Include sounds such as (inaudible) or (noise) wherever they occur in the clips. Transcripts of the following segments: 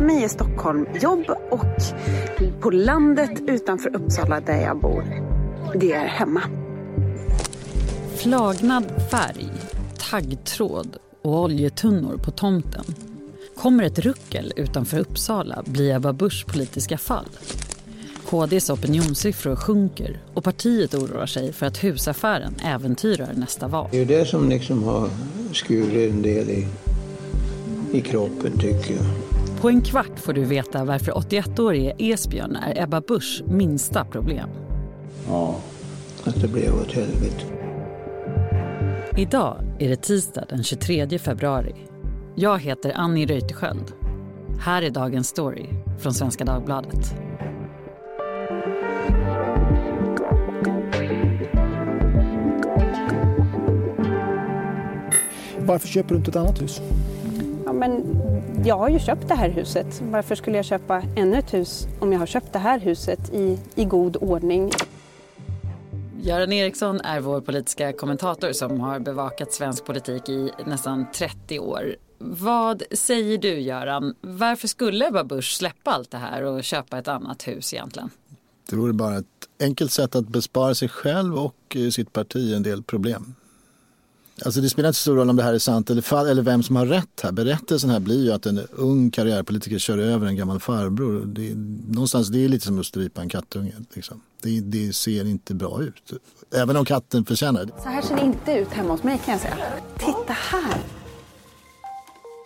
för mig är Stockholm jobb och på landet utanför Uppsala där jag bor, det är hemma. Flagnad färg, taggtråd och oljetunnor på tomten. Kommer ett ruckel utanför Uppsala blir Ebba Buschs politiska fall. KDs opinionssiffror sjunker och partiet oroar sig för att husaffären äventyrar nästa val. Det är det som liksom har skurit en del i, i kroppen tycker jag. På en kvart får du veta varför 81-årige Esbjörn är Ebba Buschs minsta problem. Ja. Att det blev åt helvete. Idag är det tisdag den 23 februari. Jag heter Annie Reuterskiöld. Här är dagens story från Svenska Dagbladet. Varför köper du inte ett annat hus? Men jag har ju köpt det här huset. Varför skulle jag köpa ännu ett hus om jag har köpt det här huset i, i god ordning? Göran Eriksson är vår politiska kommentator som har bevakat svensk politik i nästan 30 år. Vad säger du Göran? Varför skulle Ebba Busch släppa allt det här och köpa ett annat hus egentligen? Det vore bara ett enkelt sätt att bespara sig själv och eh, sitt parti en del problem. Alltså det spelar inte så stor roll om det här är sant eller, fall, eller vem som har rätt här. Berättelsen här blir ju att en ung karriärpolitiker kör över en gammal farbror. Det, någonstans, det är lite som att strypa en kattunge. Liksom. Det, det, ser inte bra ut. Även om katten förtjänar det. Så här ser det inte ut hemma hos mig kan jag säga. Titta här!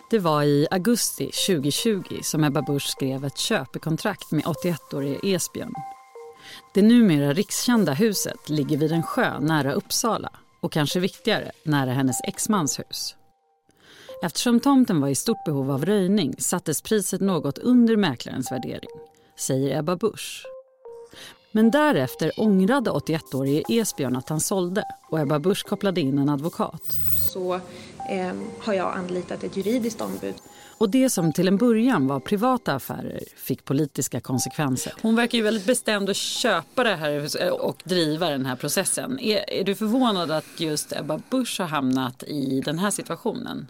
Det var i augusti 2020 som Ebba Busch skrev ett köpekontrakt med 81-årige Esbjörn. Det numera rikskända huset ligger vid en sjö nära Uppsala och kanske viktigare, nära hennes exmans hus. Eftersom tomten var i stort behov av röjning sattes priset något under mäklarens värdering, säger Ebba Busch. Men därefter ångrade 81-årige Esbjörn att han sålde och Ebba Busch kopplade in en advokat. Så eh, har jag anlitat ett juridiskt ombud. Och det som till en början var privata affärer fick politiska konsekvenser. Hon verkar ju väldigt bestämd att köpa det här och driva den här processen. Är, är du förvånad att just Ebba Busch har hamnat i den här situationen?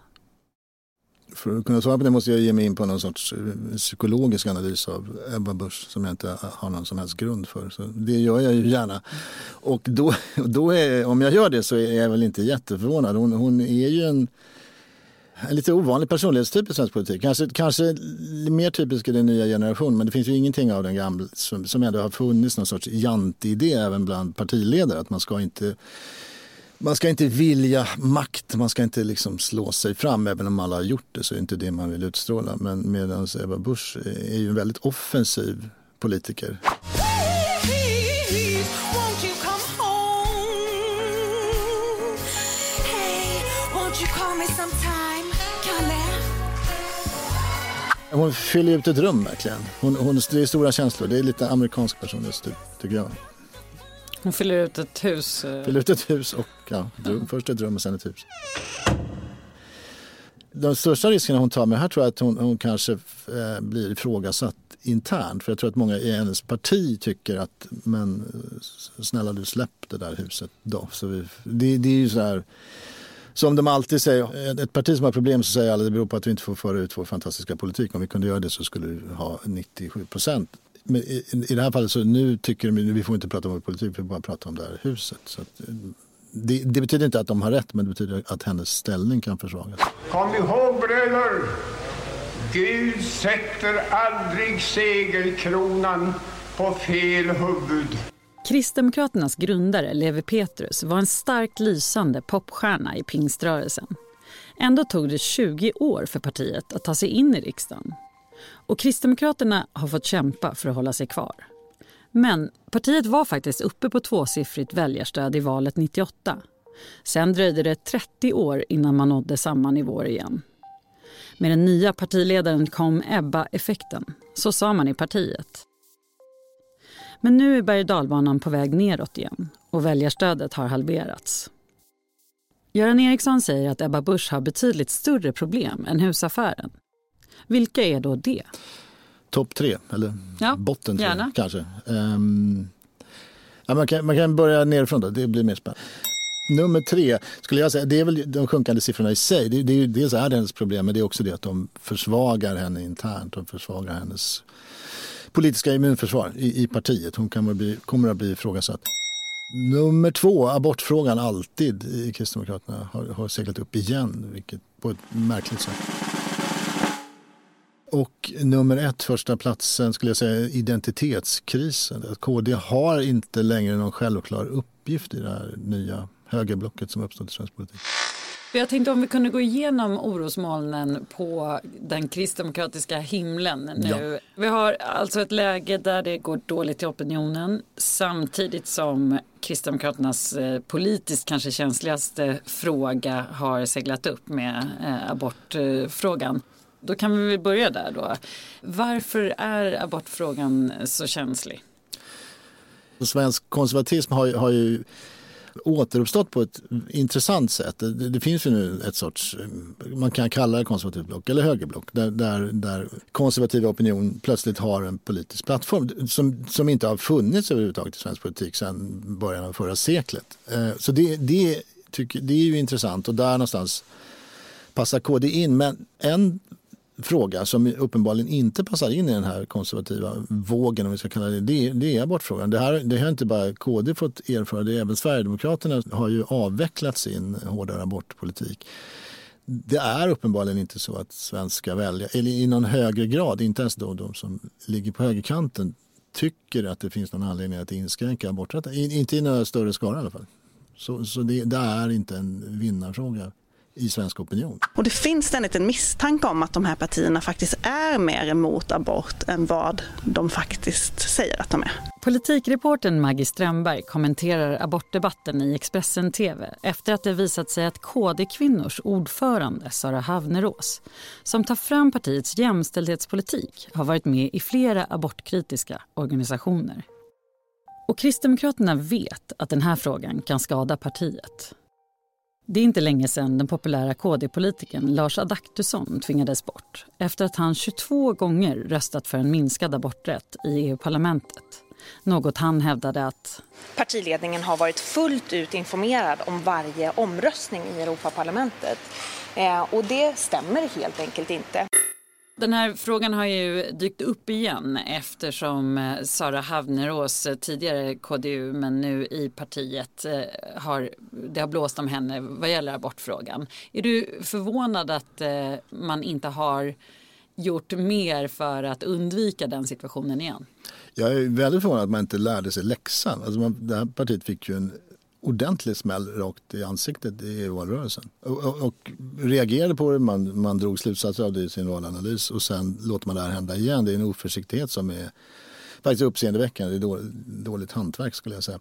För att kunna svara på det måste jag ge mig in på någon sorts eh, psykologisk analys av Ebba Busch som jag inte har någon som helst grund för. Så det gör jag ju gärna. Och då, (laughs) då är, om jag gör det så är jag väl inte jätteförvånad. Hon, hon är ju en en lite ovanlig personlighetstyp i svensk politik. Kanske, kanske mer typisk i den nya generationen men det finns ju ingenting av den gamla som, som ändå har funnits någon sorts jantidé även bland partiledare att man ska inte man ska inte vilja makt, man ska inte liksom slå sig fram. Även om alla har gjort det så är det inte det man vill utstråla. Men medan Ebba Busch är ju en väldigt offensiv politiker. Hon fyller ut ett rum verkligen. Hon, hon, det är stora känslor. Det är lite amerikansk personlighet tycker jag. Hon fyller ut ett hus. Eh. Fyller ut ett hus och ja, dröm, först ett rum och sen ett hus. De största riskerna hon tar med här tror jag att hon, hon kanske eh, blir ifrågasatt internt. För jag tror att många i hennes parti tycker att men snälla du släpp det där huset då. Så vi, det, det är ju så här som de alltid säger, eh, ett parti som har problem så säger alla det beror på att vi inte får föra ut vår fantastiska politik. Om vi kunde göra det så skulle vi ha 97 procent. Men i, i det här fallet så nu tycker de vi får inte prata om vår politik, vi får bara prata om det här huset. Så att, eh, det, det, betyder inte att de har rätt, men det betyder att hennes ställning kan försvagas. Kom ihåg bröder, Gud sätter aldrig segelkronan på fel huvud. Kristdemokraternas grundare Levi Petrus var en starkt lysande popstjärna i pingströrelsen. Ändå tog det 20 år för partiet att ta sig in i riksdagen. Och Kristdemokraterna har fått kämpa för att hålla sig kvar. Men partiet var faktiskt uppe på tvåsiffrigt väljarstöd i valet 98. Sen dröjde det 30 år innan man nådde samma nivåer igen. Med den nya partiledaren kom Ebba-effekten. Så sa man i partiet. Men nu är berg dalbanan på väg neråt igen och väljarstödet har halverats. Göran Eriksson säger att Ebba Busch har betydligt större problem än husaffären. Vilka är då det? Topp tre, eller ja, botten tre gärna. kanske. Um, ja, man, kan, man kan börja nerifrån då, det blir mer spännande. Nummer tre, skulle jag säga, det är väl de sjunkande siffrorna i sig. Det, det dels är det hennes problem, men det är också det att de försvagar henne internt. och försvagar hennes politiska immunförsvar i, i partiet. Hon kan bli, kommer att bli ifrågasatt. Nummer två, abortfrågan alltid i Kristdemokraterna har, har seglat upp igen, vilket på ett märkligt sätt. Och nummer ett, första platsen, skulle jag säga identitetskrisen. KD har inte längre någon självklar uppgift i det här nya högerblocket som uppstått i svensk politik. Jag tänkte om vi kunde gå igenom orosmolnen på den kristdemokratiska himlen nu. Ja. Vi har alltså ett läge där det går dåligt i opinionen samtidigt som Kristdemokraternas eh, politiskt kanske känsligaste fråga har seglat upp med eh, abortfrågan. Då kan vi väl börja där då. Varför är abortfrågan så känslig? Svensk konservatism har, har ju återuppstått på ett intressant sätt. Det, det, finns ju nu ett sorts, man kan kalla det konservativt block eller högerblock där, där, där konservativa opinion plötsligt har en politisk plattform som, som inte har funnits överhuvudtaget i svensk politik sedan början av förra seklet. Eh, så det, det, tycker, det är ju intressant och där någonstans passar KD in. Men en fråga som uppenbarligen inte passar in i den här konservativa vågen, om vi ska kalla det, det, det är abortfrågan. Det, här, det har inte bara KD fått erfara, det är även Sverigedemokraterna har ju avvecklat sin hårdare abortpolitik. Det är uppenbarligen inte så att svenska väljare, eller i någon högre grad, inte ens då de som ligger på högerkanten, tycker att det finns någon anledning att inskränka aborträtten. Inte i några större skara i alla fall. Så, så det, det, är inte en vinnarfråga i svensk opinion. Och det finns ständigt en misstanke om att de här partierna faktiskt är mer emot abort än vad de faktiskt säger att de är. Politikreporten Maggie Strömberg kommenterar abortdebatten i Expressen TV efter att det visat sig att KD-kvinnors ordförande Sara Havnerås som tar fram partiets jämställdhetspolitik har varit med i flera abortkritiska organisationer. Och Kristdemokraterna vet att den här frågan kan skada partiet. Det är inte länge sedan den populära KD-politikern Lars Adaktusson tvingades bort efter att han 22 gånger röstat för en minskad aborträtt i EU-parlamentet. Något han hävdade att... Partiledningen har varit fullt ut informerad om varje omröstning i Europaparlamentet. Eh, och det stämmer helt enkelt inte. Den här frågan har ju dykt upp igen eftersom eh, Sara Havnerås, eh, tidigare KDU men nu i partiet, eh, har, det har blåst om henne vad gäller abortfrågan. Är du förvånad att man inte har gjort mer för att undvika den situationen igen? Jag är väldigt förvånad att man inte lärde sig läxan. Alltså man, det här partiet fick ju en ordentlig smäll rakt i ansiktet i valrörelsen. Och, och, och, reagerade på det, man, man drog slutsatser av det i sin valanalys och sen låter man det här hända igen. Det är en oförsiktighet som är faktiskt uppseendeväckande. Det är dåligt, dåligt hantverk skulle jag säga.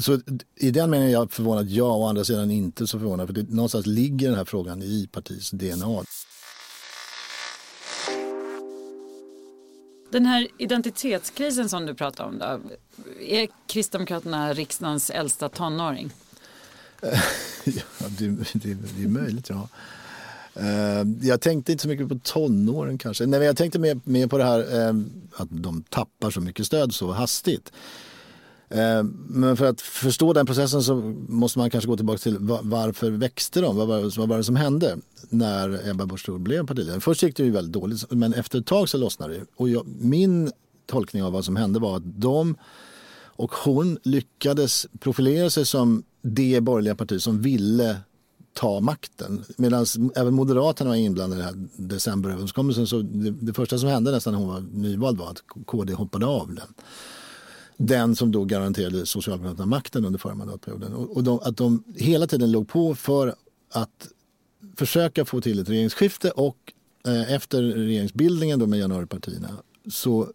Så i den meningen är jag förvånad, ja. Å andra sidan inte så förvånad. För det, någonstans ligger den här frågan i partiets DNA. Den här identitetskrisen som du pratar om då, är Kristdemokraterna riksdagens äldsta tonåring? (laughs) ja, det, det, det är möjligt, ja. Uh, jag tänkte inte så mycket på tonåren kanske. Nej, jag tänkte mer, mer på det här uh, att de tappar så mycket stöd så hastigt. Eh, men för att förstå den processen så måste man kanske gå tillbaka till varför växte de? Vad var, vad var det som hände? när Ebba Busch Thor blev partiledare. Först gick det ju väldigt dåligt men efter ett tag så lossnade det. Och jag, min tolkning av vad som hände var att de och hon lyckades profilera sig som det borgerliga parti som ville ta makten. Medan även Moderaterna var inblandade i den här decemberöverenskommelsen. Så det, det, första som hände nästan när hon var nyvald var att KD hoppade av den. Den som då garanterade Socialdemokraterna makten under förra mandatperioden. Och, och de, att de hela tiden låg på för att försöka få till ett regeringsskifte och eh, efter regeringsbildningen då med januaripartierna så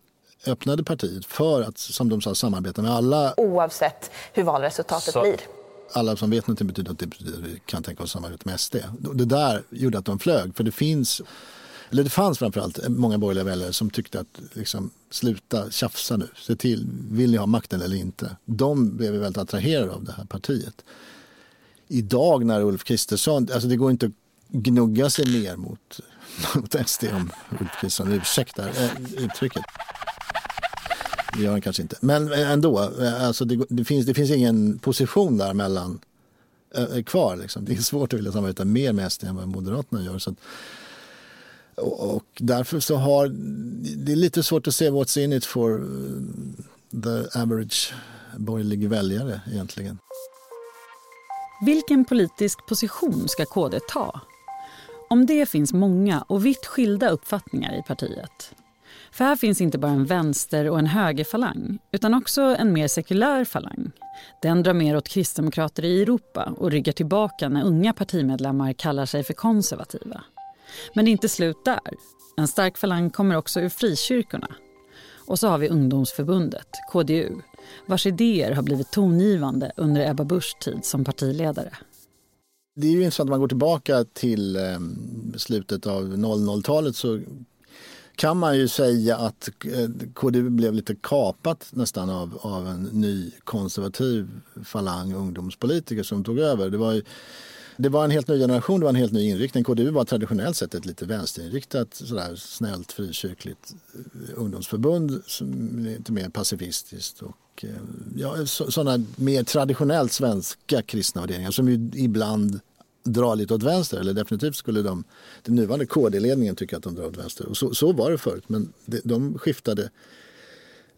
öppnade partiet för att, som de sa, samarbeta med alla. Oavsett hur valresultatet så. blir. Alla som vet någonting betyder att det betyder, kan tänka oss samarbeta med SD. Det där gjorde att de flög, för det finns eller det fanns framförallt många borgerliga väljare som tyckte att liksom, sluta tjafsa nu, se till, vill ni ha makten eller inte? De blev väldigt attraherade av det här partiet idag när Ulf Kristersson, alltså det går inte att gnugga sig mer mot, (laughs) mot SD om Ulf Kristersson ursäktar äh, eh, uttrycket. Det gör han kanske inte. Men eh, ändå, eh, alltså det, det, finns, det finns ingen position där mellan äh, kvar. Liksom. Det är svårt att vilja samarbeta mer med SD än vad Moderaterna gör. Så att, och, därför så har det är lite svårt att se what's in it for uh, the average borgerlig väljare egentligen. Vilken politisk position ska KD ta? Om det finns många och vitt skilda uppfattningar i partiet. För här finns inte bara en vänster och en högerfalang utan också en mer sekulär falang. Den drar mer åt kristdemokrater i Europa och ryggar tillbaka när unga partimedlemmar kallar sig för konservativa. Men det är inte slut där. En stark falang kommer också ur frikyrkorna. Och så har vi ungdomsförbundet, KDU, vars idéer har blivit tongivande under Ebba Buschs tid som partiledare. Det är ju intressant, om man går tillbaka till ehm, slutet av 00-talet så kan man ju säga att eh, KDU blev lite kapat nästan av, av en ny konservativ falang ungdomspolitiker som tog över. Det var, ju, det var en helt ny generation, det var en helt ny inriktning. KDU var traditionellt sett ett lite vänsterinriktat, sådär snällt frikyrkligt eh, ungdomsförbund, som lite mer pacifistiskt och eh, ja, sådana mer traditionellt svenska kristna värderingar som ju ibland dra lite åt vänster. Eller definitivt skulle de, den nuvarande KD-ledningen tycka att de drar åt vänster. Och så, så var det förut, men de, de skiftade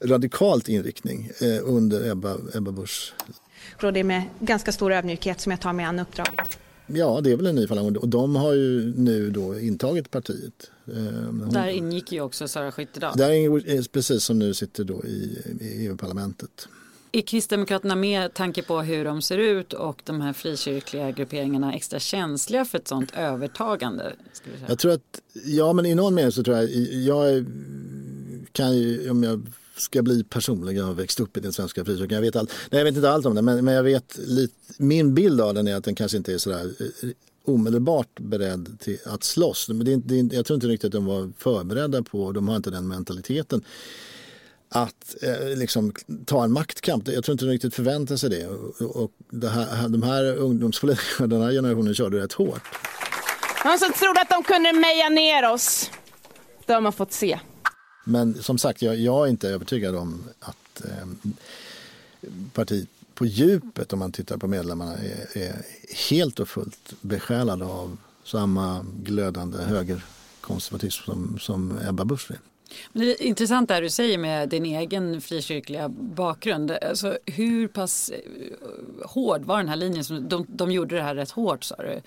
radikalt inriktning eh, under Ebba, Ebba Busch. Det är med ganska stor ödmjukhet som jag tar mig an uppdraget. Ja, det är väl en ny falang och de har ju nu då intagit partiet. Eh, hon, där ingick ju också Sara Skyttedal. Där ingick, precis som nu sitter då i, i EU-parlamentet. Är Kristdemokraterna med tanke på hur de ser ut och de här frikyrkliga grupperingarna extra känsliga för ett sådant övertagande? Jag tror att, ja men i någon mening så tror jag, jag kan ju, om jag ska bli personlig, jag har växt upp i den svenska frikyrkan, jag vet, all, nej, jag vet inte allt om det men, men jag vet lite, min bild av den är att den kanske inte är sådär eh, omedelbart beredd till att slåss. Men det är, det är, jag tror inte riktigt att de var förberedda på, de har inte den mentaliteten att eh, liksom, ta en maktkamp. Jag tror inte de riktigt förväntar sig det. Och, och det här, de här ungdomspolitikerna, (laughs) den här generationen körde rätt hårt. De som trodde att de kunde meja ner oss, de har fått se. Men som sagt, jag, jag är inte övertygad om att eh, partiet på djupet, om man tittar på medlemmarna, är, är helt och fullt besjälade av samma glödande högerkonservatism som, som Ebba Busch är. Men det är intressant det du säger med din egen frikyrkliga bakgrund. Alltså, hur pass eh, hård var den här linjen? Som, de, de gjorde det här rätt hårt sa du.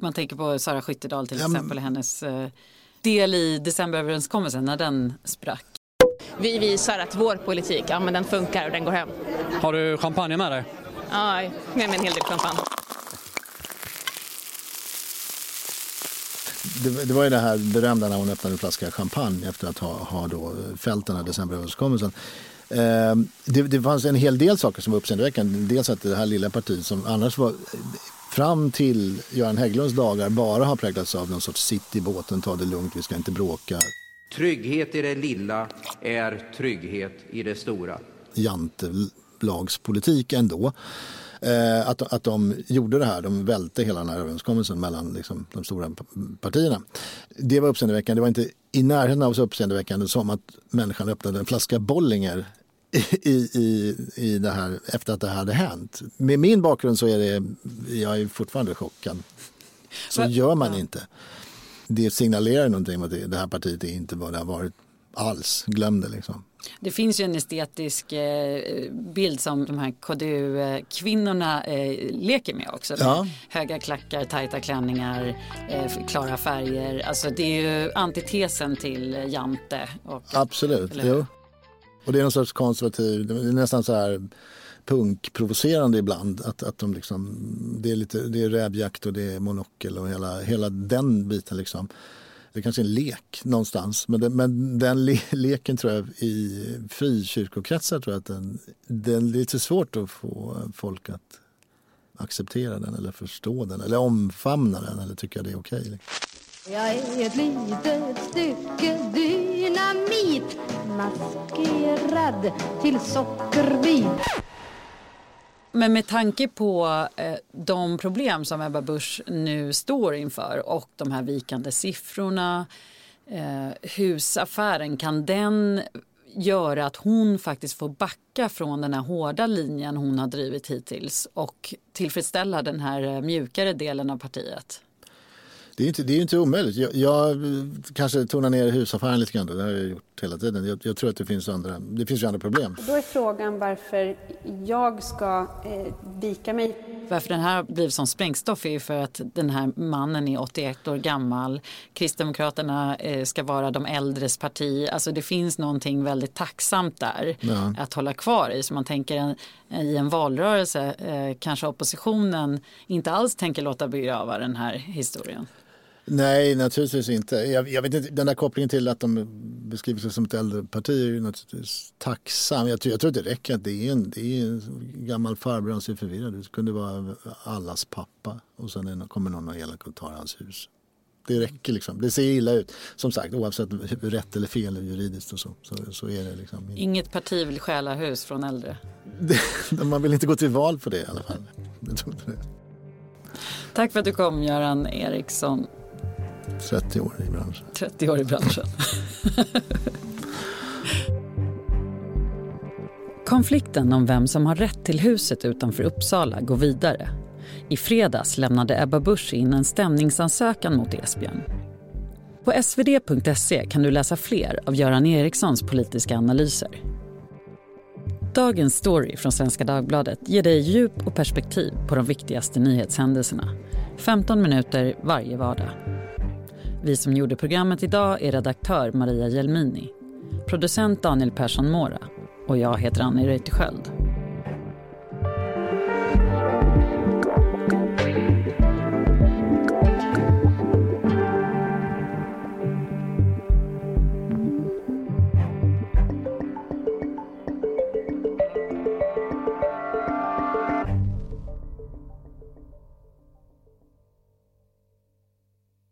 Man tänker på Sara Skyttedal till exempel, ja, hennes eh, del i decemberöverenskommelsen när den sprack. Vi visar att vår politik, ja men den funkar och den går hem. Har du champagne med dig? Ja, med mig en hel del champagne. det, det, var ju det här berömda när hon öppnade en flaska champagne efter att ha, ha då fällt den här decemberöverenskommelsen. Eh, det, det fanns en hel del saker som var uppseendeväckande. Dels att det här lilla partiet som annars var fram till Göran Hägglunds dagar bara har präglats av någon sorts sitt i båten, ta det lugnt, vi ska inte bråka. Trygghet i det lilla är trygghet i det stora. Jantelagspolitik ändå. Eh, att, att de gjorde det här, de välte hela den här överenskommelsen mellan liksom, de stora partierna. Det var uppseendeväckande, det var inte i närheten av så uppseendeväckande som att människan öppnade en flaska Bollinger i, i, i det här efter att det hade hänt. Med min bakgrund så är det, jag är fortfarande chockad. Så gör man inte. Det signalerar någonting om att det, det här partiet är inte vad det har varit alls. Glöm det liksom. Det finns ju en estetisk eh, bild som de här KDU-kvinnorna eh, leker med också. Ja. Höga klackar, tajta klänningar, eh, klara färger. Alltså det är ju antitesen till Jante. Och, Absolut, jo. Och det är någon sorts konservativ, det är nästan så här punkprovocerande ibland. Att, att de liksom, det, är lite, det är rävjakt och det är monokel och hela, hela den biten. Liksom. Det kanske är en lek någonstans. Men, det, men den le, leken tror jag i frikyrkokretsar tror jag att den, den är lite svårt att få folk att acceptera den eller förstå den eller omfamna den eller tycka det är okej. Okay. Jag är ett litet stycke dynamit maskerad till sockerbit men med tanke på eh, de problem som Ebba Busch nu står inför och de här vikande siffrorna, eh, husaffären, kan den göra att hon faktiskt får backa från den här hårda linjen hon har drivit hittills och tillfredsställa den här eh, mjukare delen av partiet? Det är inte, det är inte omöjligt. Jag, jag kanske tonar ner husaffären lite grann. Det har jag gjort hela tiden. Jag, jag, tror att det finns andra, det finns ju andra problem. Då är frågan varför jag ska eh, vika mig. Varför den här blivit som sprängstoff är för att den här mannen är 81 år gammal. Kristdemokraterna eh, ska vara de äldres parti. Alltså det finns någonting väldigt tacksamt där ja. att hålla kvar i. Så man tänker en, i en valrörelse eh, kanske oppositionen inte alls tänker låta begrava den här historien. Nej, naturligtvis inte. Jag, jag, vet inte. Den där kopplingen till att de beskriver sig som ett äldre parti är ju naturligtvis tacksam. Jag, jag tror att det räcker att det är en, det är en gammal farbror, han ser förvirrad ut. Det kunde vara allas pappa och sen kommer någon och elak och tar hans hus. Det räcker liksom. Det ser illa ut. Som sagt, oavsett rätt eller fel juridiskt och så, så, så är det liksom. Inget parti vill stjäla hus från äldre? (laughs) man vill inte gå till val på det i alla fall. Tack för att du kom, Göran Eriksson. 30 år i branschen. 30 år i branschen. Konflikten om vem som har rätt till huset utanför Uppsala går vidare. I fredags lämnade Ebba Busch in en stämningsansökan mot Esbjörn. På svd.se kan du läsa fler av Göran Erikssons politiska analyser. Dagens story från Svenska Dagbladet ger dig djup och perspektiv på de viktigaste nyhetshändelserna. 15 minuter varje vardag. Vi som gjorde programmet idag är redaktör Maria Jelmini, producent Daniel Persson Mora och jag heter Annie Reuterskiöld.